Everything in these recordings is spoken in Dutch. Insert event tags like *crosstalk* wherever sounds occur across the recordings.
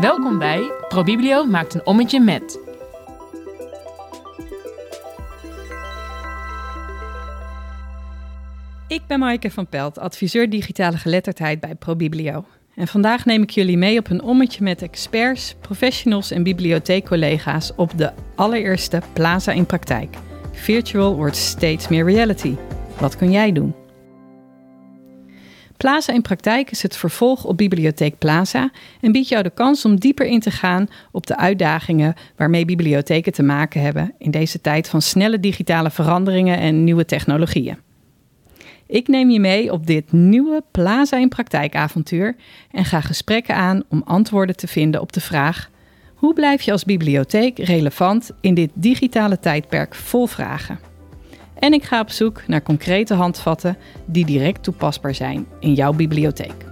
Welkom bij ProBiblio maakt een ommetje met. Ik ben Maaike van Pelt, adviseur digitale geletterdheid bij ProBiblio. En vandaag neem ik jullie mee op een ommetje met experts, professionals en bibliotheekcollega's op de allereerste Plaza in praktijk. Virtual wordt steeds meer reality. Wat kun jij doen? Plaza in praktijk is het vervolg op Bibliotheek Plaza en biedt jou de kans om dieper in te gaan op de uitdagingen waarmee bibliotheken te maken hebben in deze tijd van snelle digitale veranderingen en nieuwe technologieën. Ik neem je mee op dit nieuwe Plaza in praktijkavontuur en ga gesprekken aan om antwoorden te vinden op de vraag: hoe blijf je als bibliotheek relevant in dit digitale tijdperk vol vragen? En ik ga op zoek naar concrete handvatten die direct toepasbaar zijn in jouw bibliotheek.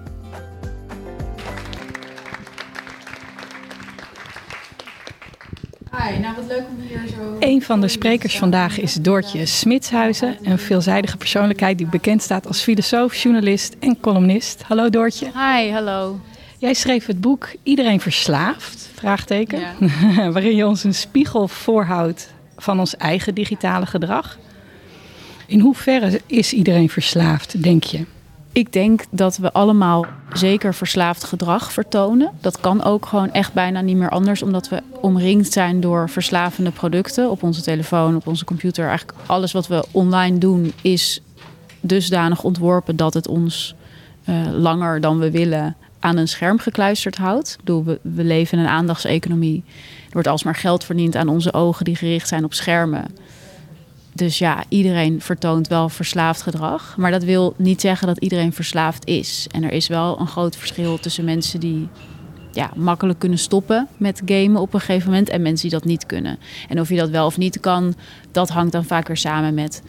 Hi, nou wat leuk om hier zo... Een van de sprekers vandaag is Doortje Smitshuizen, een veelzijdige persoonlijkheid die bekend staat als filosoof, journalist en columnist. Hallo Doortje. Hi, hallo. Jij schreef het boek Iedereen verslaafd, vraagteken, *laughs* waarin je ons een spiegel voorhoudt van ons eigen digitale gedrag. In hoeverre is iedereen verslaafd, denk je? Ik denk dat we allemaal zeker verslaafd gedrag vertonen. Dat kan ook gewoon echt bijna niet meer anders, omdat we omringd zijn door verslavende producten op onze telefoon, op onze computer. Eigenlijk alles wat we online doen is dusdanig ontworpen dat het ons uh, langer dan we willen aan een scherm gekluisterd houdt. Bedoel, we, we leven in een aandachtseconomie. Er wordt alsmaar geld verdiend aan onze ogen die gericht zijn op schermen. Dus ja, iedereen vertoont wel verslaafd gedrag. Maar dat wil niet zeggen dat iedereen verslaafd is. En er is wel een groot verschil tussen mensen die ja, makkelijk kunnen stoppen met gamen op een gegeven moment en mensen die dat niet kunnen. En of je dat wel of niet kan, dat hangt dan vaak weer samen met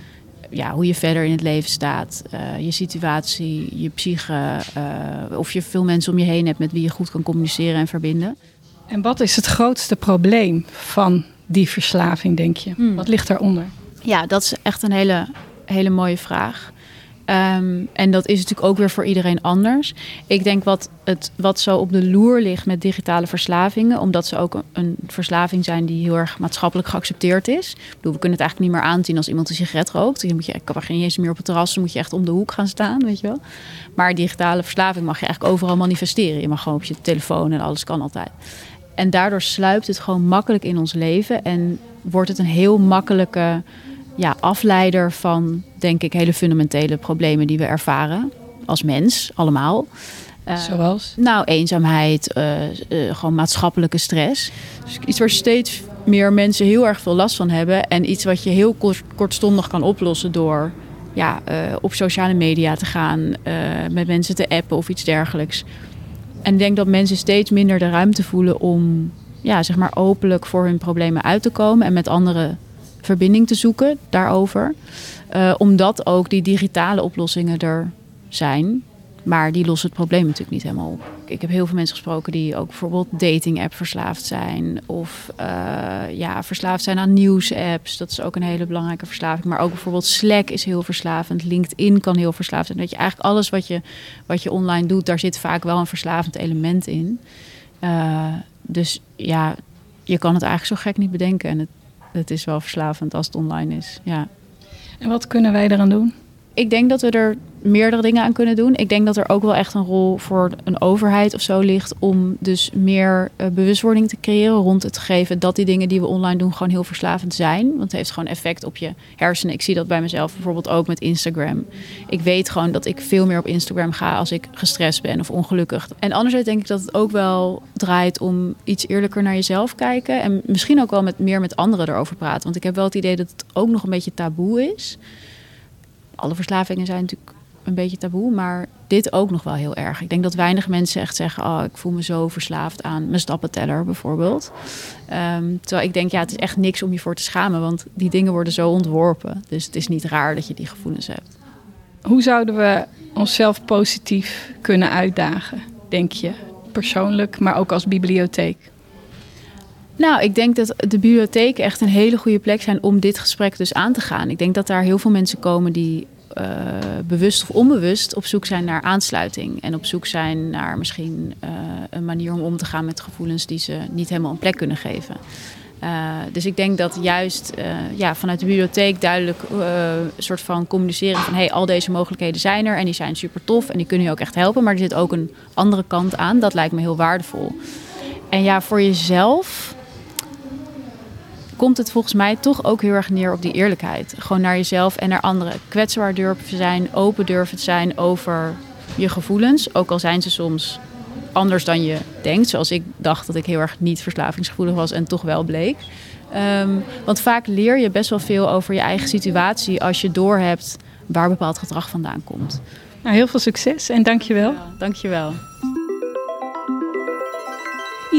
ja, hoe je verder in het leven staat, uh, je situatie, je psyche, uh, of je veel mensen om je heen hebt met wie je goed kan communiceren en verbinden. En wat is het grootste probleem van die verslaving, denk je? Hmm. Wat ligt daaronder? Ja, dat is echt een hele, hele mooie vraag. Um, en dat is natuurlijk ook weer voor iedereen anders. Ik denk wat, het, wat zo op de loer ligt met digitale verslavingen, omdat ze ook een, verslaving zijn die heel erg maatschappelijk geaccepteerd is. We kunnen het eigenlijk niet meer aanzien als iemand een sigaret rookt. Dan moet je, ik kan geen eens meer op het terras, dan moet je echt om de hoek gaan staan, weet je wel. Maar digitale verslaving mag je eigenlijk overal manifesteren. Je mag gewoon op je telefoon en alles kan altijd. En daardoor sluipt het gewoon makkelijk in ons leven en wordt het een heel makkelijke ja, afleider van, denk ik, hele fundamentele problemen die we ervaren als mens, allemaal. Uh, Zoals? Nou, eenzaamheid, uh, uh, gewoon maatschappelijke stress. Dus iets waar steeds meer mensen heel erg veel last van hebben. En iets wat je heel kort, kortstondig kan oplossen door ja, op sociale media te gaan, met mensen te appen of iets dergelijks. En ik denk dat mensen steeds minder de ruimte voelen om ja, zeg maar openlijk voor hun problemen uit te komen en met anderen verbinding te zoeken daarover. Uh, omdat ook die digitale oplossingen er zijn. Maar die lossen het probleem natuurlijk niet helemaal op. Ik heb heel veel mensen gesproken die ook bijvoorbeeld dating-app verslaafd zijn. Of uh, ja, verslaafd zijn aan nieuws-apps. Dat is ook een hele belangrijke verslaving. Maar ook bijvoorbeeld Slack is heel verslavend. LinkedIn kan heel verslavend zijn. Dat je eigenlijk alles wat je, wat je online doet, daar zit vaak wel een verslavend element in. Uh, dus ja, je kan het eigenlijk zo gek niet bedenken. En het, het is wel verslavend als het online is. Ja. En wat kunnen wij eraan doen? Ik denk dat we er meerdere dingen aan kunnen doen. Ik denk dat er ook wel echt een rol voor een overheid of zo ligt om dus meer uh, bewustwording te creëren rond het geven dat die dingen die we online doen gewoon heel verslavend zijn. Want het heeft gewoon effect op je hersenen. Ik zie dat bij mezelf bijvoorbeeld ook met Instagram. Ik weet gewoon dat ik veel meer op Instagram ga als ik gestrest ben of ongelukkig. En anderzijds denk ik dat het ook wel draait om iets eerlijker naar jezelf kijken en misschien ook wel met meer met anderen erover praten. Want ik heb wel het idee dat het ook nog een beetje taboe is alle verslavingen zijn natuurlijk een beetje taboe, maar dit ook nog wel heel erg. Ik denk dat weinig mensen echt zeggen: Oh, ik voel me zo verslaafd aan mijn stappenteller, bijvoorbeeld. Um, terwijl ik denk, ja, het is echt niks om je voor te schamen, want die dingen worden zo ontworpen. Dus het is niet raar dat je die gevoelens hebt. Hoe zouden we onszelf positief kunnen uitdagen, denk je? Persoonlijk, maar ook als bibliotheek? Nou, ik denk dat de bibliotheken echt een hele goede plek zijn om dit gesprek dus aan te gaan. Ik denk dat daar heel veel mensen komen die uh, bewust of onbewust op zoek zijn naar aansluiting. En op zoek zijn naar misschien uh, een manier om om te gaan met gevoelens die ze niet helemaal een plek kunnen geven. Uh, dus ik denk dat juist ja, vanuit de bibliotheek duidelijk een soort van communiceren van hey, al deze mogelijkheden zijn er en die zijn super tof en die kunnen je ook echt helpen. Maar er zit ook een andere kant aan. Dat lijkt me heel waardevol. En ja, voor jezelf komt het volgens mij toch ook heel erg neer op die eerlijkheid. Gewoon naar jezelf en naar anderen. Kwetsbaar durven zijn, open durven zijn over je gevoelens. Ook al zijn ze soms anders dan je denkt. Zoals ik dacht dat ik heel erg niet verslavingsgevoelig was en toch wel bleek. Um, want vaak leer je best wel veel over je eigen situatie als je doorhebt waar bepaald gedrag vandaan komt. Nou, heel veel succes en dankjewel. Ja, dankjewel.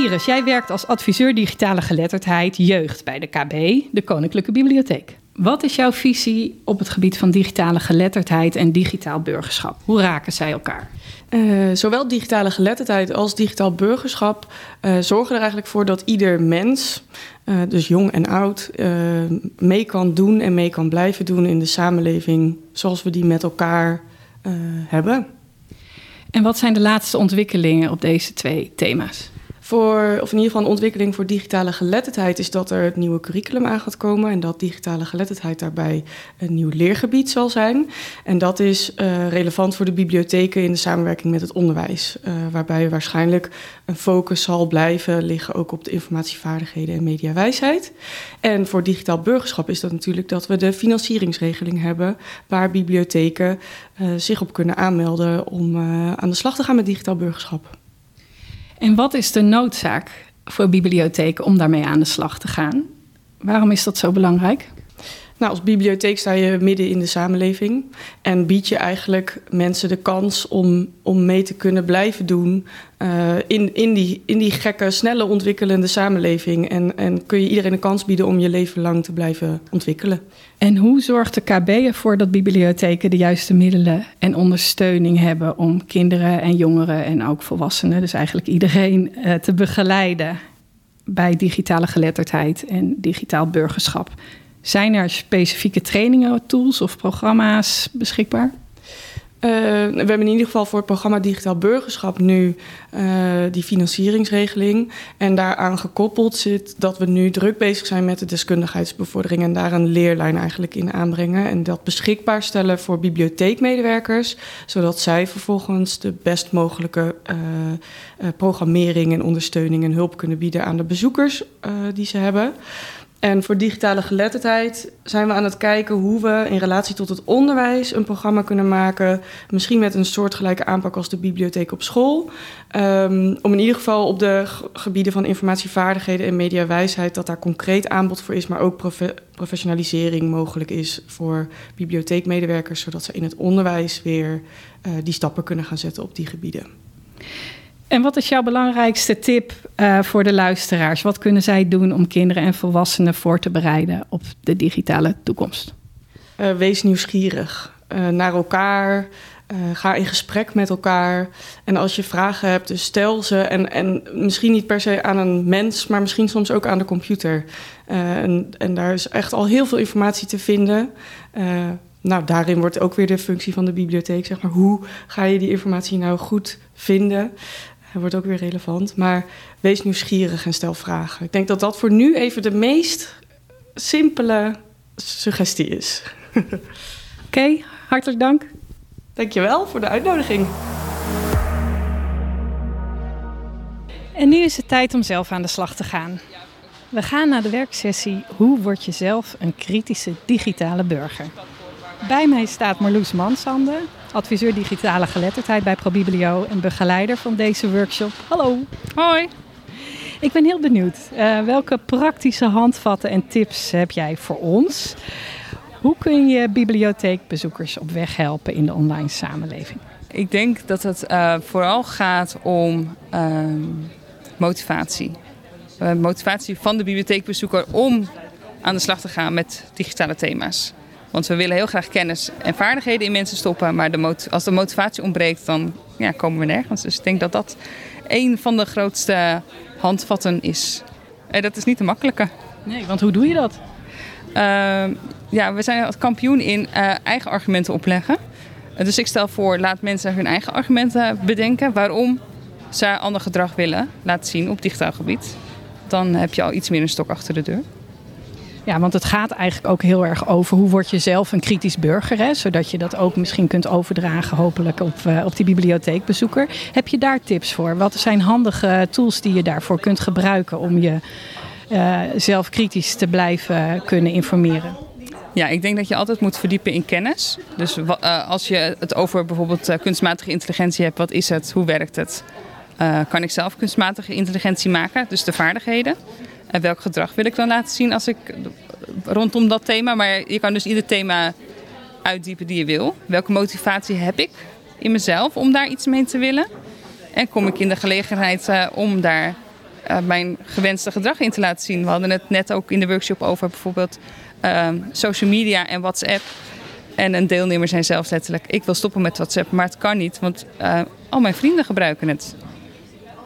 Iris, jij werkt als adviseur digitale geletterdheid jeugd bij de KB, de Koninklijke Bibliotheek. Wat is jouw visie op het gebied van digitale geletterdheid en digitaal burgerschap? Hoe raken zij elkaar? Uh, zowel digitale geletterdheid als digitaal burgerschap uh, zorgen er eigenlijk voor dat ieder mens, uh, dus jong en oud, mee kan doen en mee kan blijven doen in de samenleving zoals we die met elkaar hebben. En wat zijn de laatste ontwikkelingen op deze twee thema's? Voor, of in ieder geval ontwikkeling voor digitale geletterdheid, is dat er het nieuwe curriculum aan gaat komen. En dat digitale geletterdheid daarbij een nieuw leergebied zal zijn. En dat is uh, relevant voor de bibliotheken in de samenwerking met het onderwijs. Uh, waarbij waarschijnlijk een focus zal blijven liggen ook op de informatievaardigheden en mediawijsheid. En voor digitaal burgerschap is dat natuurlijk dat we de financieringsregeling hebben. Waar bibliotheken uh, zich op kunnen aanmelden om aan de slag te gaan met digitaal burgerschap. En wat is de noodzaak voor bibliotheken om daarmee aan de slag te gaan? Waarom is dat zo belangrijk? Nou, als bibliotheek sta je midden in de samenleving en bied je eigenlijk mensen de kans om, om mee te kunnen blijven doen uh, in, in, die, in die gekke, snelle ontwikkelende samenleving. En, en kun je iedereen een kans bieden om je leven lang te blijven ontwikkelen. En hoe zorgt de KB ervoor dat bibliotheken de juiste middelen en ondersteuning hebben om kinderen en jongeren en ook volwassenen, dus eigenlijk iedereen, uh, te begeleiden bij digitale geletterdheid en digitaal burgerschap? Zijn er specifieke trainingen, tools of programma's beschikbaar? Uh, we hebben in ieder geval voor het programma Digitaal Burgerschap nu uh, die financieringsregeling. En daaraan gekoppeld zit dat we nu druk bezig zijn met de deskundigheidsbevordering en daar een leerlijn eigenlijk in aanbrengen. En dat beschikbaar stellen voor bibliotheekmedewerkers, zodat zij vervolgens de best mogelijke uh, programmering en ondersteuning en hulp kunnen bieden aan de bezoekers die ze hebben. En voor digitale geletterdheid zijn we aan het kijken hoe we in relatie tot het onderwijs een programma kunnen maken. Misschien met een soortgelijke aanpak als de bibliotheek op school. Um, om in ieder geval op de gebieden van informatievaardigheden en mediawijsheid dat daar concreet aanbod voor is, maar ook profe professionalisering mogelijk is voor bibliotheekmedewerkers, zodat ze in het onderwijs weer uh, die stappen kunnen gaan zetten op die gebieden. En wat is jouw belangrijkste tip uh, voor de luisteraars? Wat kunnen zij doen om kinderen en volwassenen voor te bereiden op de digitale toekomst? Uh, wees nieuwsgierig uh, naar elkaar. ga in gesprek met elkaar. En als je vragen hebt, dus stel ze. En, en misschien niet per se aan een mens, maar misschien soms ook aan de computer. En, en, daar is echt al heel veel informatie te vinden. nou, daarin wordt ook weer de functie van de bibliotheek, zeg maar. Hoe ga je die informatie nou goed vinden? Wordt ook weer relevant. Maar wees nieuwsgierig en stel vragen. Ik denk dat dat voor nu even de meest simpele suggestie is. *laughs* Oké, okay, hartelijk dank. Dankjewel voor de uitnodiging. En nu is het tijd om zelf aan de slag te gaan. We gaan naar de werksessie Hoe word je zelf een kritische digitale burger? Bij mij staat Marloes Mansande, adviseur digitale geletterdheid bij ProBiblio en begeleider van deze workshop. Hallo. Hoi. Ik ben heel benieuwd. Uh, welke praktische handvatten en tips heb jij voor ons? Hoe kun je bibliotheekbezoekers op weg helpen in de online samenleving? Ik denk dat het uh, vooral gaat om uh, motivatie. Uh, motivatie van de bibliotheekbezoeker om aan de slag te gaan met digitale thema's. Want we willen heel graag kennis en vaardigheden in mensen stoppen. Maar de als de motivatie ontbreekt, dan ja, komen we nergens. Dus ik denk dat dat een van de grootste handvatten is. En dat is niet te makkelijke. Nee, want hoe doe je dat? Uh, ja, we zijn het kampioen in uh, eigen argumenten opleggen. dus ik stel voor, laat mensen hun eigen argumenten bedenken waarom ze ander gedrag willen laten zien op digitaal gebied. Dan heb je al iets meer een stok achter de deur. Ja, want het gaat eigenlijk ook heel erg over hoe word je zelf een kritisch burger. Hè? Zodat je dat ook misschien kunt overdragen hopelijk op, uh, op die bibliotheekbezoeker. Heb je daar tips voor? Wat zijn handige tools die je daarvoor kunt gebruiken om je uh, zelf kritisch te blijven kunnen informeren? Ja, ik denk dat je altijd moet verdiepen in kennis. Dus uh, als je het over bijvoorbeeld kunstmatige intelligentie hebt, wat is het? Hoe werkt het? kan ik zelf kunstmatige intelligentie maken? Dus de vaardigheden. En welk gedrag wil ik dan laten zien als ik rondom dat thema? Maar je kan dus ieder thema uitdiepen die je wil. Welke motivatie heb ik in mezelf om daar iets mee te willen? En kom ik in de gelegenheid uh, om daar uh, mijn gewenste gedrag in te laten zien? We hadden het net ook in de workshop over bijvoorbeeld uh, social media en WhatsApp. En een deelnemer zei zelfs letterlijk: Ik wil stoppen met WhatsApp, maar het kan niet, want al mijn vrienden gebruiken het.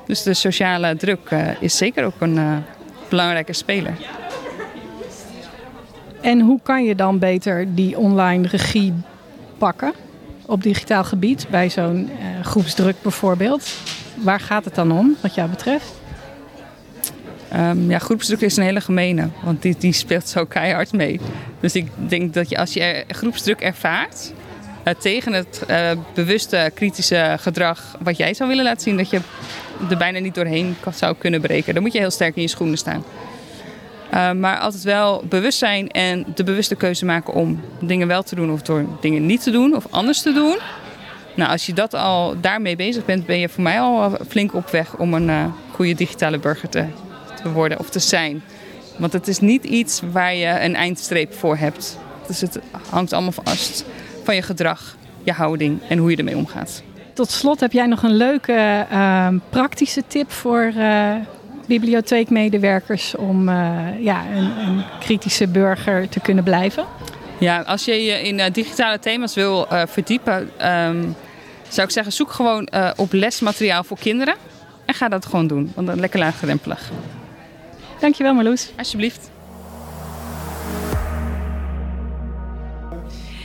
Dus de sociale druk is zeker ook een belangrijke speler. En hoe kan je dan beter die online regie pakken op digitaal gebied bij zo'n uh, groepsdruk bijvoorbeeld? Waar gaat het dan om, wat jou betreft? Um, ja, groepsdruk is een hele gemene, want die, die speelt zo keihard mee. Dus ik denk dat je als je groepsdruk ervaart uh, tegen het uh, bewuste kritische gedrag wat jij zou willen laten zien, dat je er bijna niet doorheen zou kunnen breken. Dan moet je heel sterk in je schoenen staan. Uh, maar altijd wel bewust zijn en de bewuste keuze maken om dingen wel te doen of door dingen niet te doen of anders te doen. Nou, als je dat al daarmee bezig bent, ben je voor mij al flink op weg om een uh, goede digitale burger te, te, worden of te zijn. Want het is niet iets waar je een eindstreep voor hebt. Dus het hangt allemaal vast van je gedrag, je houding en hoe je ermee omgaat. Tot slot heb jij nog een leuke uh, praktische tip voor uh, bibliotheekmedewerkers om uh, ja, een, een, kritische burger te kunnen blijven? Ja, als je je in digitale thema's wil verdiepen, um, zou ik zeggen zoek gewoon op lesmateriaal voor kinderen en ga dat gewoon doen, want dan lekker laagdrempelig. Dankjewel Marloes. Alsjeblieft.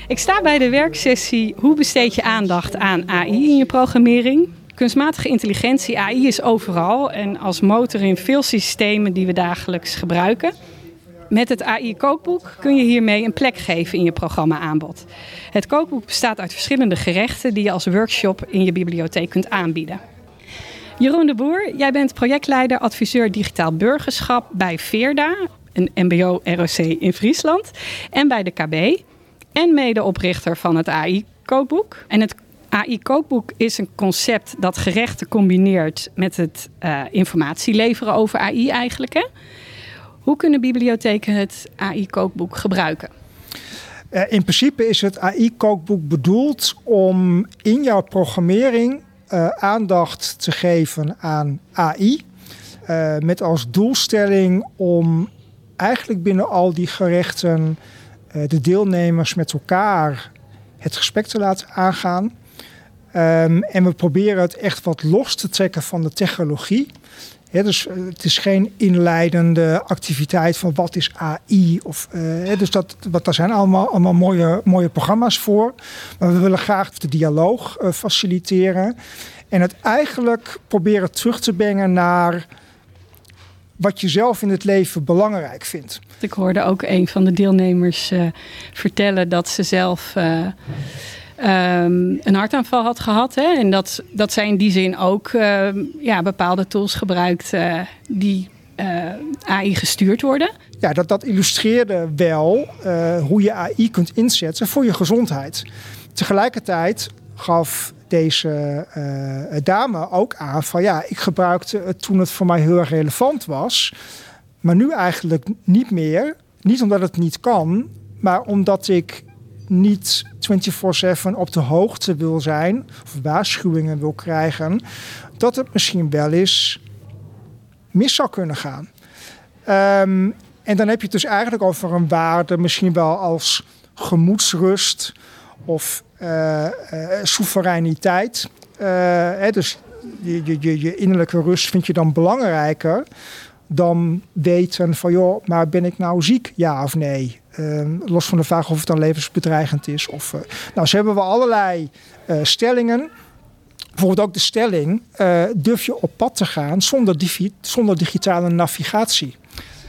Ik sta bij de werksessie Hoe besteed je aandacht aan AI in je programmering? Kunstmatige intelligentie, AI is overal en als motor in veel systemen die we dagelijks gebruiken. Met het AI-kookboek kun je hiermee een plek geven in je programma-aanbod. Het kookboek bestaat uit verschillende gerechten die je als workshop in je bibliotheek kunt aanbieden. Jeroen de Boer, jij bent projectleider adviseur digitaal burgerschap bij Veerda, een MBO-ROC in Friesland, en bij de KB en medeoprichter van het AI-kookboek. En het AI-kookboek is een concept dat gerechten combineert met het uh, informatie leveren over AI eigenlijk. Hè? Hoe kunnen bibliotheken het AI-kookboek gebruiken? Uh, in principe is het AI-kookboek bedoeld om in jouw programmering uh, aandacht te geven aan AI. met als doelstelling om eigenlijk binnen al die gerechten de deelnemers met elkaar het gesprek te laten aangaan. Um, en we proberen het echt wat los te trekken van de technologie. Dus het is geen inleidende activiteit van wat is AI. Of, uh, dus dat, wat, daar zijn allemaal, allemaal mooie, mooie programma's voor. Maar we willen graag de dialoog faciliteren. En het eigenlijk proberen terug te brengen naar wat je zelf in het leven belangrijk vindt. Ik hoorde ook een van de deelnemers uh, vertellen dat ze zelf uh, um, een hartaanval had gehad. Hè? En dat, dat zij in die zin ook uh, ja, bepaalde tools gebruikt die AI gestuurd worden. Ja, dat, dat illustreerde wel hoe je AI kunt inzetten voor je gezondheid. Tegelijkertijd gaf deze uh, dame ook aan van ja, ik gebruikte het toen het voor mij heel relevant was, maar nu eigenlijk niet meer. Niet omdat het niet kan, maar omdat ik niet 24/7 op de hoogte wil zijn of waarschuwingen wil krijgen dat het misschien wel eens mis zou kunnen gaan. Um, en dan heb je het dus eigenlijk over een waarde, misschien wel als gemoedsrust of soevereiniteit. Uh, hè, dus je, je, je innerlijke rust vind je dan belangrijker dan weten van joh, maar ben ik nou ziek, ja of nee? Ehm, los van de vraag of het dan levensbedreigend is. Of, uh, nou, ze hebben we allerlei uh, stellingen. Bijvoorbeeld ook de stelling: durf je op pad te gaan zonder, zonder digitale navigatie?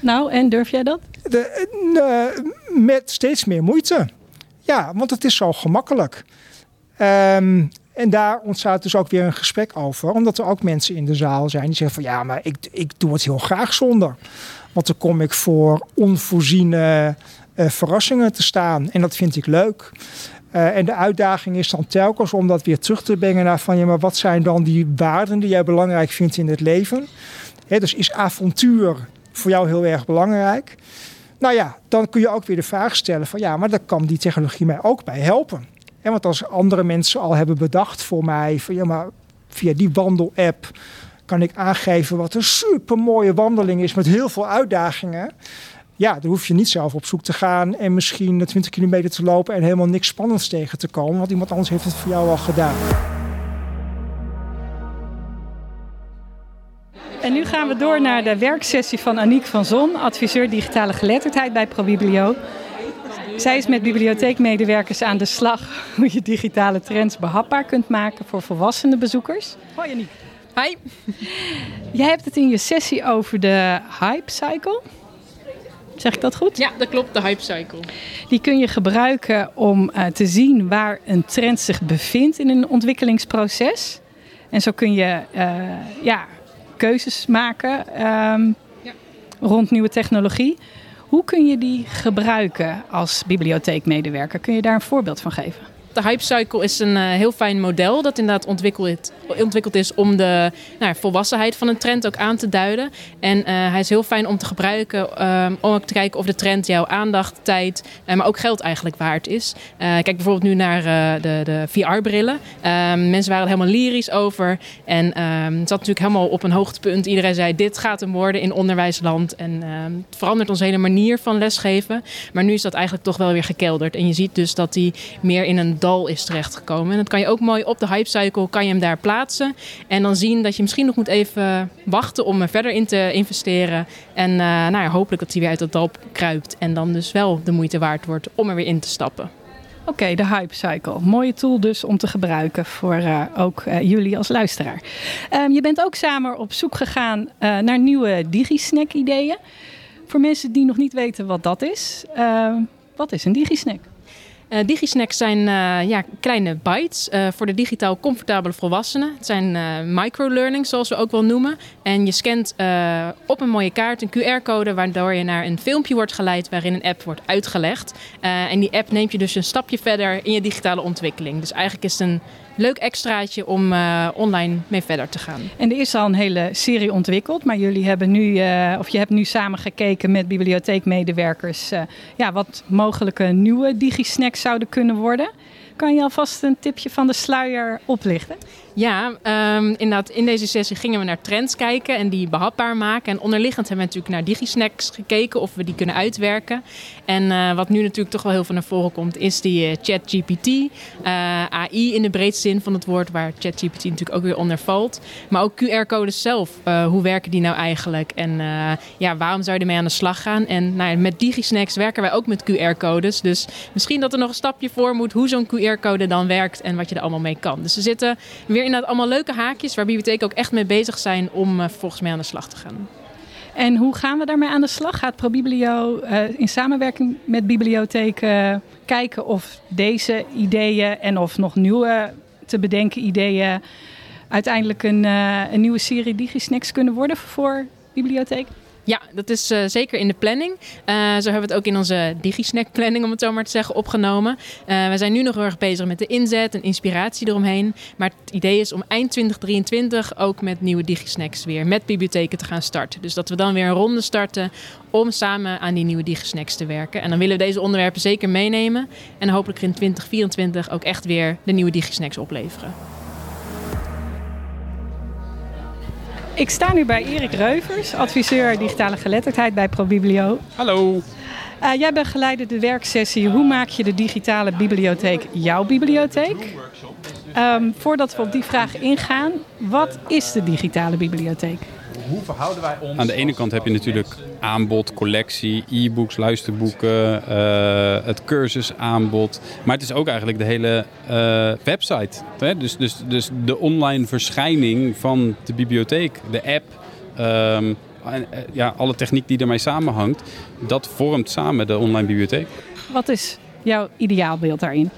Nou, en durf jij dat? De, met steeds meer moeite. Ja, want het is zo gemakkelijk. Um, en daar ontstaat dus ook weer een gesprek over. Omdat er ook mensen in de zaal zijn die zeggen van ja, maar ik, ik doe het heel graag zonder. Want dan kom ik voor onvoorziene uh, verrassingen te staan. En dat vind ik leuk. Uh, en de uitdaging is dan telkens om dat weer terug te brengen naar van ja, maar wat zijn dan die waarden die jij belangrijk vindt in het leven? Dus is avontuur voor jou heel erg belangrijk? Nou ja, dan kun je ook weer de vraag stellen van ja, maar daar kan die technologie mij ook bij helpen. En want als andere mensen al hebben bedacht voor mij, van ja, maar via die wandelapp kan ik aangeven wat een super mooie wandeling is met heel veel uitdagingen. Ja, dan hoef je niet zelf op zoek te gaan en misschien 20 kilometer te lopen en helemaal niks spannends tegen te komen, want iemand anders heeft het voor jou al gedaan. En nu gaan we door naar de werksessie van Aniek van Zon, adviseur digitale geletterdheid bij ProBiblio. Zij is met bibliotheekmedewerkers aan de slag *laughs* hoe je digitale trends behapbaar kunt maken voor volwassene bezoekers. Hoi Aniek. Hi. *laughs* Jij hebt het in je sessie over de hype cycle. Zeg ik dat goed? Ja, dat klopt, de hype cycle. Die kun je gebruiken om uh, te zien waar een trend zich bevindt in een ontwikkelingsproces. En zo kun je uh, ja, keuzes maken um, ja. rond nieuwe technologie. Hoe kun je die gebruiken als bibliotheekmedewerker? Kun je daar een voorbeeld van geven? De Hype Cycle is een uh, heel fijn model dat inderdaad ontwikkeld, ontwikkeld is om de nou, volwassenheid van een trend ook aan te duiden. En uh, hij is heel fijn om te gebruiken uh, om ook te kijken of de trend jouw aandacht, tijd, maar ook geld eigenlijk waard is. kijk bijvoorbeeld nu naar de, de VR-brillen. Ehm, mensen waren er helemaal lyrisch over. En ehm, het zat natuurlijk helemaal op een hoogtepunt. Iedereen zei: dit gaat hem worden in onderwijsland. En ehm, het verandert onze hele manier van lesgeven. Maar nu is dat eigenlijk toch wel weer gekelderd. En je ziet dus dat die meer in een is terechtgekomen. En dat kan je ook mooi op de hypecycle, kan je hem daar plaatsen. En dan zien dat je misschien nog moet even wachten om er verder in te investeren. En uh, nou ja, hopelijk dat hij weer uit dat dal kruipt. En dan dus wel de moeite waard wordt om er weer in te stappen. Oké, de Hype Cycle. Mooie tool dus om te gebruiken voor uh, ook uh, jullie als luisteraar. Um, je bent ook samen op zoek gegaan naar nieuwe digisnack ideeën. Voor mensen die nog niet weten wat dat is, wat is een digisnack? Uh, digisnacks zijn uh, ja, kleine bites uh, voor de digitaal comfortabele volwassenen. Het zijn microlearning, zoals we ook wel noemen. En je scant op een mooie kaart een QR-code, waardoor je naar een filmpje wordt geleid waarin een app wordt uitgelegd. en die app neemt je dus een stapje verder in je digitale ontwikkeling. Dus eigenlijk is het een leuk extraatje om uh, online mee verder te gaan. En er is al een hele serie ontwikkeld, maar jullie hebben nu, uh, of je hebt nu samen gekeken met bibliotheekmedewerkers, uh, ja, wat mogelijke nieuwe digisnacks zouden kunnen worden. Kan je alvast een tipje van de sluier oplichten? Ja, um, inderdaad. In deze sessie gingen we naar trends kijken en die behapbaar maken. En onderliggend hebben we natuurlijk naar digisnacks gekeken of we die kunnen uitwerken. En uh, wat nu natuurlijk toch wel heel veel naar voren komt, is die uh, ChatGPT. Uh, AI in de breedste zin van het woord, waar ChatGPT natuurlijk ook weer onder valt. Maar ook QR-codes zelf. hoe werken die nou eigenlijk? En ja, waarom zou je ermee aan de slag gaan? En nou, met digisnacks werken wij ook met QR-codes. Dus misschien dat er nog een stapje voor moet hoe zo'n QR-code dan werkt en wat je er allemaal mee kan. Dus we zitten weer inderdaad allemaal leuke haakjes waar bibliotheken ook echt mee bezig zijn om uh, volgens mij aan de slag te gaan. En hoe gaan we daarmee aan de slag? Gaat ProBiblio uh, in samenwerking met bibliotheken kijken of deze ideeën en of nog nieuwe te bedenken ideeën uiteindelijk een, een nieuwe serie DigiSnacks kunnen worden voor bibliotheken? Ja, dat is uh, zeker in de planning. Uh, zo hebben we het ook in onze DigiSnack planning, om het zo maar te zeggen, opgenomen. Uh, we zijn nu nog heel erg bezig met de inzet en inspiratie eromheen. Maar het idee is om eind 2023 ook met nieuwe DigiSnacks weer met bibliotheken te gaan starten. Dus dat we dan weer een ronde starten om samen aan die nieuwe DigiSnacks te werken. En dan willen we deze onderwerpen zeker meenemen. En hopelijk in 2024 ook echt weer de nieuwe DigiSnacks opleveren. Ik sta nu bij Erik Reuvers, adviseur digitale geletterdheid bij ProBiblio. Hallo. Uh, jij begeleidde de werksessie Hoe maak je de digitale bibliotheek jouw bibliotheek? Um, voordat we op die vraag ingaan, wat is de digitale bibliotheek? Hoe verhouden wij ons? Aan de ene kant heb je natuurlijk aanbod, collectie, e-books, luisterboeken, uh, het cursusaanbod. Maar het is ook eigenlijk de hele uh, website. Hè? Dus, dus, dus de online verschijning van de bibliotheek, de app. Um, ja, alle techniek die ermee samenhangt, dat vormt samen de online bibliotheek. Wat is jouw ideaalbeeld daarin?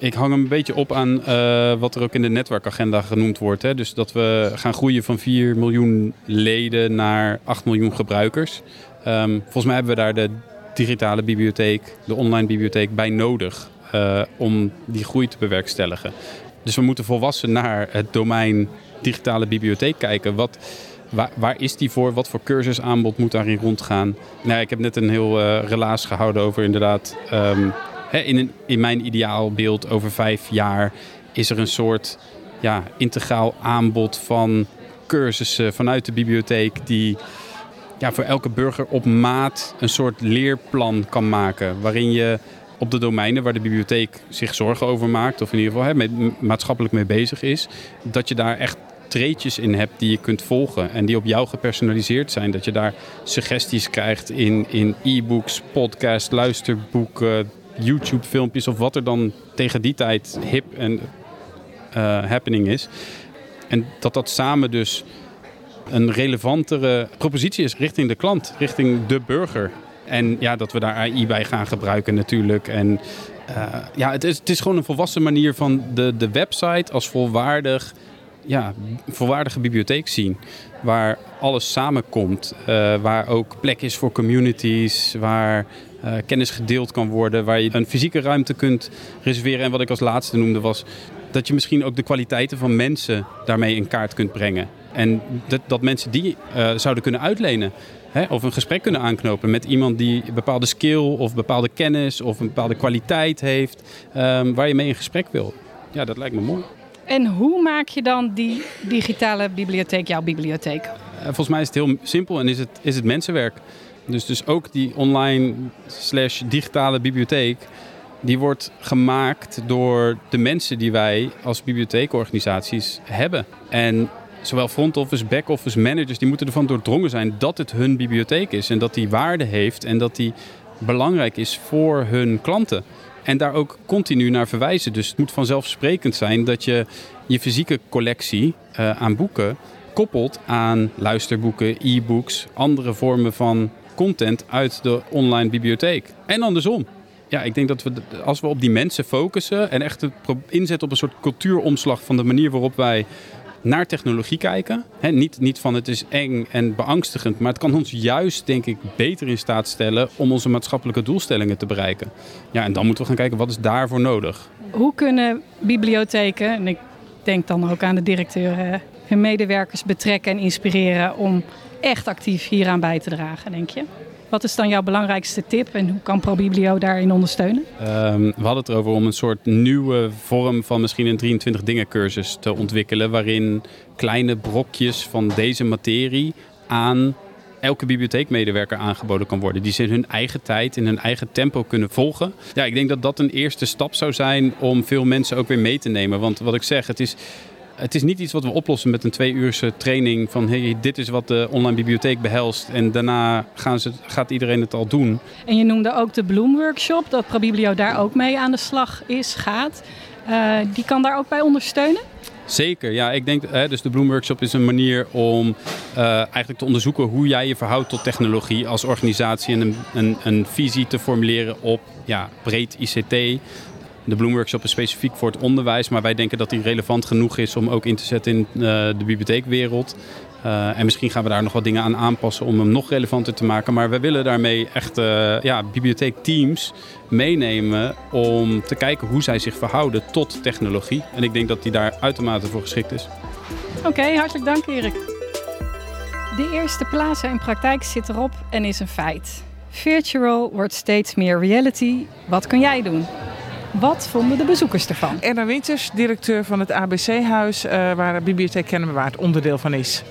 Ik hang hem een beetje op aan uh, wat er ook in de netwerkagenda genoemd wordt. Hè. Dus dat we gaan groeien van 4 miljoen leden naar 8 miljoen gebruikers. Um, volgens mij hebben we daar de digitale bibliotheek, de online bibliotheek bij nodig uh, om die groei te bewerkstelligen. Dus we moeten volwassen naar het domein digitale bibliotheek kijken. Wat, waar, is die voor? Wat voor cursusaanbod moet daarin rondgaan? Nou, ik heb net een heel uh, relaas gehouden over inderdaad um, in, in mijn ideaalbeeld over vijf jaar is er een soort ja, integraal aanbod van cursussen vanuit de bibliotheek die ja, voor elke burger op maat een soort leerplan kan maken. Waarin je op de domeinen waar de bibliotheek zich zorgen over maakt, of in ieder geval hè, maatschappelijk mee bezig is, dat je daar echt treetjes in hebt die je kunt volgen en die op jou gepersonaliseerd zijn. Dat je daar suggesties krijgt in, in e-books, podcasts, luisterboeken, YouTube-filmpjes of wat er dan tegen die tijd hip en uh, happening is. En dat dat samen dus een relevantere propositie is richting de klant, richting de burger. En ja, dat we daar AI bij gaan gebruiken natuurlijk. En uh, ja, het is, het is gewoon een volwassen manier van de, de website als volwaardig, ja, volwaardige bibliotheek zien. Waar alles samenkomt. Uh, waar ook plek is voor communities. Waar uh, kennis gedeeld kan worden. Waar je een fysieke ruimte kunt reserveren. En wat ik als laatste noemde was dat je misschien ook de kwaliteiten van mensen daarmee in kaart kunt brengen. En dat, dat mensen die uh, zouden kunnen uitlenen. Hè, of een gesprek kunnen aanknopen met iemand die een bepaalde skill of bepaalde kennis of een bepaalde kwaliteit heeft. Um, waar je mee in gesprek wil. Ja, dat lijkt me mooi. En hoe maak je dan die digitale bibliotheek jouw bibliotheek? Uh, volgens mij is het heel simpel en is het, is het mensenwerk. Dus, dus ook die online slash digitale bibliotheek, die wordt gemaakt door de mensen die wij als bibliotheekorganisaties hebben. En zowel front office, back office managers, die moeten ervan doordrongen zijn dat het hun bibliotheek is. En dat die waarde heeft en dat die belangrijk is voor hun klanten. En daar ook continu naar verwijzen. Dus het moet vanzelfsprekend zijn dat je je fysieke collectie uh, aan boeken koppelt aan luisterboeken, e-books, andere vormen van content uit de online bibliotheek. En andersom. Ja, ik denk dat we als we op die mensen focussen en echt inzetten op een soort cultuuromslag van de manier waarop wij naar technologie kijken. He, niet, niet van het is eng en beangstigend, maar het kan ons juist, denk ik, beter in staat stellen om onze maatschappelijke doelstellingen te bereiken. Ja, en dan moeten we gaan kijken wat is daarvoor nodig. Hoe kunnen bibliotheken, en ik denk dan ook aan de directeur, hun medewerkers betrekken en inspireren om echt actief hieraan bij te dragen, denk je? Wat is dan jouw belangrijkste tip en hoe kan ProBiblio daarin ondersteunen? Um, we hadden het erover om een soort nieuwe vorm van misschien een 23 dingen cursus te ontwikkelen. Waarin kleine brokjes van deze materie aan elke bibliotheekmedewerker aangeboden kan worden. Die ze in hun eigen tijd, in hun eigen tempo kunnen volgen. Ja, ik denk dat dat een eerste stap zou zijn om veel mensen ook weer mee te nemen. Want wat ik zeg, het is het is niet iets wat we oplossen met een twee uurse training van hey, dit is wat de online bibliotheek behelst en daarna gaan ze, gaat iedereen het al doen. En je noemde ook de Bloom Workshop, dat ProBiblio daar ook mee aan de slag is, gaat. Uh, die kan daar ook bij ondersteunen? Zeker, ja. Ik denk, hè, dus de Bloom Workshop is een manier om uh, eigenlijk te onderzoeken hoe jij je verhoudt tot technologie als organisatie en een, een, een visie te formuleren op ja, breed ICT. De Bloom Workshop is specifiek voor het onderwijs, maar wij denken dat die relevant genoeg is om ook in te zetten in uh, de bibliotheekwereld. Uh, en misschien gaan we daar nog wat dingen aan aanpassen om hem nog relevanter te maken. Maar we willen daarmee echt uh, ja, bibliotheekteams meenemen om te kijken hoe zij zich verhouden tot technologie. En ik denk dat die daar uitermate voor geschikt is. Oké, hartelijk dank Erik. De eerste plaatsen in praktijk zit erop en is een feit. Virtual wordt steeds meer reality. Wat kun jij doen? Wat vonden de bezoekers ervan? Erna Winters, directeur van het ABC-huis, uh, waar de Bibliotheek Kennemerwaard onderdeel van is.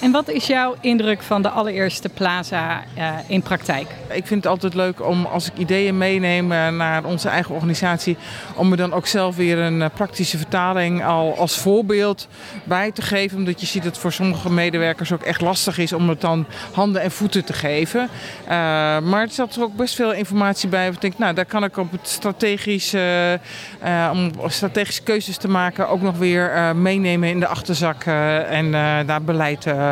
En wat is jouw indruk van de allereerste Plaza uh, in praktijk? Ik vind het altijd leuk om als ik ideeën meeneem naar onze eigen organisatie, om me dan ook zelf weer een uh, praktische vertaling al als voorbeeld bij te geven. Omdat je ziet dat het voor sommige medewerkers ook echt lastig is om het dan handen en voeten te geven. Maar er zat er ook best veel informatie bij. Ik denk, nou, daar kan ik op het strategisch, om strategische keuzes te maken, ook nog weer meenemen in de achterzak en daar beleid uh,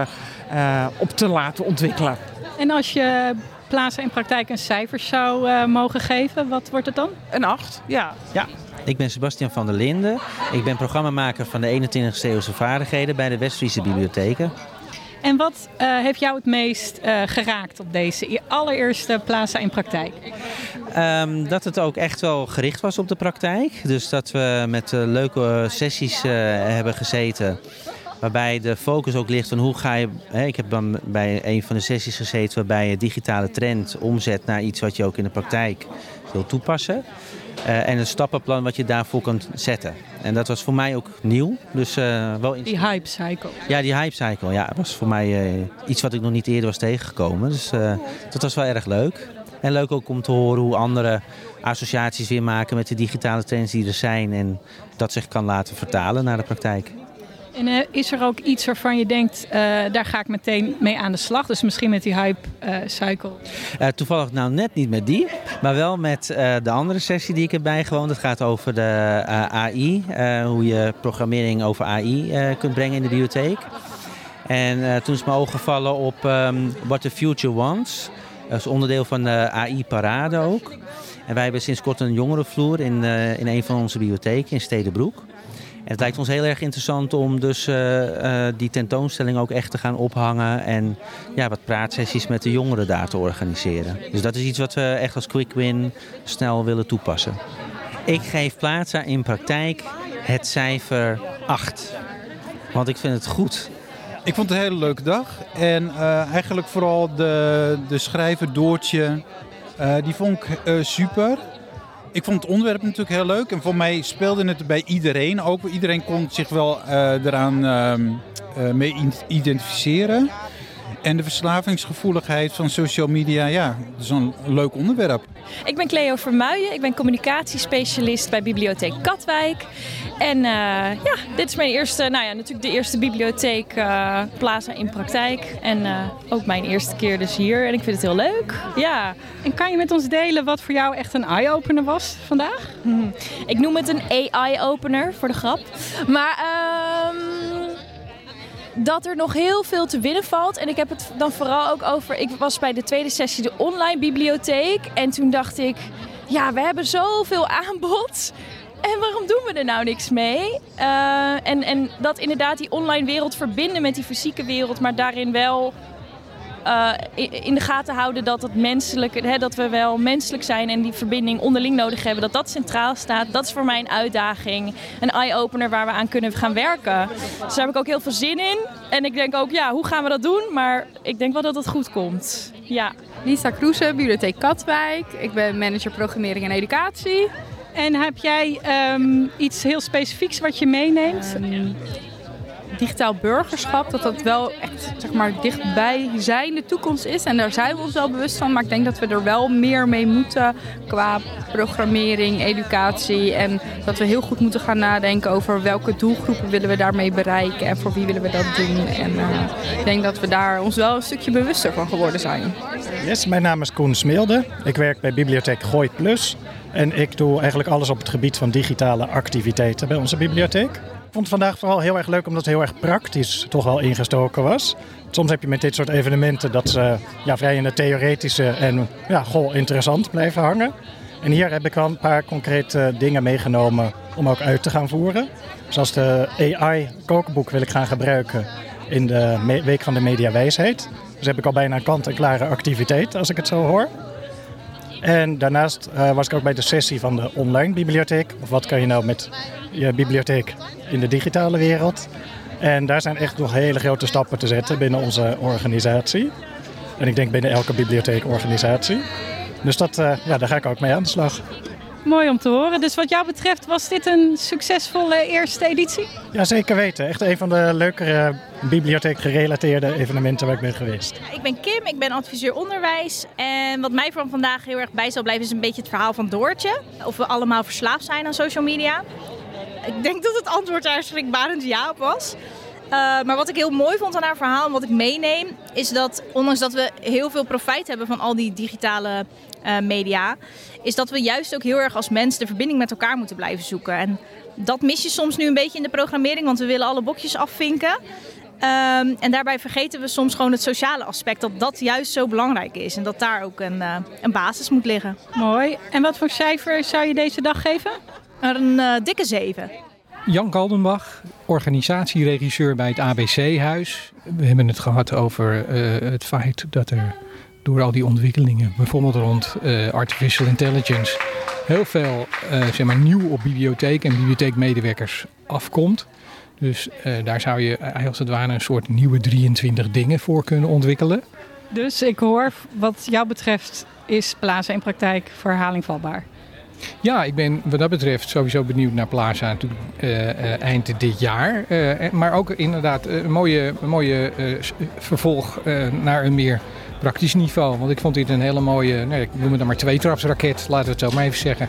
op te laten ontwikkelen. En als je Plaza in praktijk een cijfer zou uh, mogen geven, wat wordt het dan? Een 8, ja. Ja, ik ben Sebastian van der Linden. Ik ben programmamaker van de 21e eeuwse vaardigheden bij de Westfriese Bibliotheken. En wat uh, heeft jou het meest uh, geraakt op deze allereerste Plaza in praktijk? Um, dat het ook echt wel gericht was op de praktijk. Dus dat we met uh, leuke sessies hebben gezeten. Waarbij de focus ook ligt van hoe ga je. Hè, ik heb dan bij een van de sessies gezeten waarbij je digitale trend omzet naar iets wat je ook in de praktijk wil toepassen. Uh, en een stappenplan wat je daarvoor kan zetten. En dat was voor mij ook nieuw. Dus, uh, wel die hype cycle. Ja, die hype cycle. Ja, was voor mij uh, iets wat ik nog niet eerder was tegengekomen. Dus dat was wel erg leuk. En leuk ook om te horen hoe andere associaties weer maken met de digitale trends die er zijn. En dat zich kan laten vertalen naar de praktijk. En uh, is er ook iets waarvan je denkt, uh, daar ga ik meteen mee aan de slag? Dus misschien met die hype uh, cycle? toevallig nou net niet met die, maar wel met de andere sessie die ik heb bijgewoond. Het gaat over de AI, hoe je programmering over AI kunt brengen in de bibliotheek. En toen is mijn ogen gevallen op um, What the Future Wants. Dat is onderdeel van de AI-parade ook. En wij hebben sinds kort een jongerenvloer in, in een van onze bibliotheken in Stedenbroek. Het lijkt ons heel erg interessant om dus uh, uh, die tentoonstelling ook echt te gaan ophangen. En ja, wat praatsessies met de jongeren daar te organiseren. Dus dat is iets wat we echt als quick win snel willen toepassen. Ik geef Plaza in praktijk het cijfer 8. Want ik vind het goed. Ik vond het een hele leuke dag. En uh, eigenlijk vooral de, de schrijver Doortje, die vond ik super. Ik vond het onderwerp natuurlijk heel leuk. En voor mij speelde het bij iedereen ook. Iedereen kon zich wel uh, eraan uh, mee identificeren. En de verslavingsgevoeligheid van social media, ja, dat is een leuk onderwerp. Ik ben Cleo Vermuijen, ik ben communicatiespecialist bij Bibliotheek Katwijk. En uh, ja, dit is mijn eerste, nou ja, natuurlijk de eerste bibliotheek uh, Plaza in praktijk. En uh, ook mijn eerste keer dus hier. En ik vind het heel leuk. Ja. En kan je met ons delen wat voor jou echt een eye-opener was vandaag? Hm. Ik noem het een AI-opener voor de grap. Maar dat er nog heel veel te winnen valt. En ik heb het dan vooral ook over. Ik was bij de tweede sessie de online bibliotheek. En toen dacht ik, ja, we hebben zoveel aanbod. En waarom doen we er nou niks mee? Uh, en, en dat inderdaad die online wereld verbinden met die fysieke wereld, maar daarin wel uh, in de gaten houden dat, het menselijk, hè, dat we wel menselijk zijn en die verbinding onderling nodig hebben. Dat dat centraal staat. Dat is voor mij een uitdaging. Een eye-opener waar we aan kunnen gaan werken. Dus daar heb ik ook heel veel zin in. En ik denk ook, ja, hoe gaan we dat doen? Maar ik denk wel dat het goed komt. Ja. Lisa Kroese, Bibliotheek Katwijk. Ik ben manager programmering en educatie. En heb jij um, iets heel specifieks wat je meeneemt? Um, digitaal burgerschap, dat dat wel echt zeg maar, dichtbij zijn de toekomst is. En daar zijn we ons wel bewust van. Maar ik denk dat we er wel meer mee moeten qua programmering, educatie. En dat we heel goed moeten gaan nadenken over welke doelgroepen willen we daarmee bereiken en voor wie willen we dat doen. En uh, ik denk dat we daar ons wel een stukje bewuster van geworden zijn. Yes, mijn naam is Koen Smeelde. Ik werk bij Bibliotheek Gooi Plus. En ik doe eigenlijk alles op het gebied van digitale activiteiten bij onze bibliotheek. Vond vandaag vooral heel erg leuk omdat het heel erg praktisch toch wel ingestoken was. Soms heb je met dit soort evenementen dat ze ja, vrij in het theoretische en ja, goh, interessant blijven hangen. En hier heb ik wel een paar concrete dingen meegenomen om ook uit te gaan voeren. Zoals de AI-kookboek wil ik gaan gebruiken in de Week van de Mediawijsheid. Dus heb ik al bijna een kant-en-klare activiteit, als ik het zo hoor. En daarnaast uh, was ik ook bij de sessie van de online bibliotheek. Of wat kan je nou met je bibliotheek in de digitale wereld? En daar zijn echt nog hele grote stappen te zetten binnen onze organisatie. En ik denk binnen elke bibliotheekorganisatie. Dus dat, uh, ja, daar ga ik ook mee aan de slag. Mooi om te horen. Dus wat jou betreft was dit een succesvolle eerste editie? Ja, zeker weten. Echt een van de leukere bibliotheek-gerelateerde evenementen waar ik ben geweest. Ik ben Kim, ik ben adviseur onderwijs. En wat mij van vandaag heel erg bij zal blijven is een beetje het verhaal van Doortje. Of we allemaal verslaafd zijn aan social media. Ik denk dat het antwoord daar schrikbarend ja op was. Uh, maar wat ik heel mooi vond aan haar verhaal en wat ik meeneem, is dat ondanks dat we heel veel profijt hebben van al die digitale uh, media, is dat we juist ook heel erg als mens de verbinding met elkaar moeten blijven zoeken. En dat mis je soms nu een beetje in de programmering, want we willen alle bokjes afvinken. Um, en daarbij vergeten we soms gewoon het sociale aspect, dat dat juist zo belangrijk is. En dat daar ook een, uh, een basis moet liggen. Mooi. En wat voor cijfer zou je deze dag geven? Een uh, dikke 7. Jan Kaldenbach, organisatieregisseur bij het ABC-huis. We hebben het gehad over uh, het feit dat er door al die ontwikkelingen, bijvoorbeeld rond uh, artificial intelligence, heel veel uh, zeg maar, nieuw op bibliotheek en bibliotheekmedewerkers afkomt. Dus uh, daar zou je als het ware een soort nieuwe 23 dingen voor kunnen ontwikkelen. Dus ik hoor, wat jou betreft, is Plaza in praktijk voor herhaling vatbaar? Ja, ik ben wat dat betreft sowieso benieuwd naar Plaza natuurlijk, uh, uh, eind dit jaar. Uh, maar ook inderdaad een mooie, een mooie vervolg naar een meer praktisch niveau. Want ik vond dit een hele mooie, nee, ik noem het dan maar twee trapsraket, laten we het zo maar even zeggen.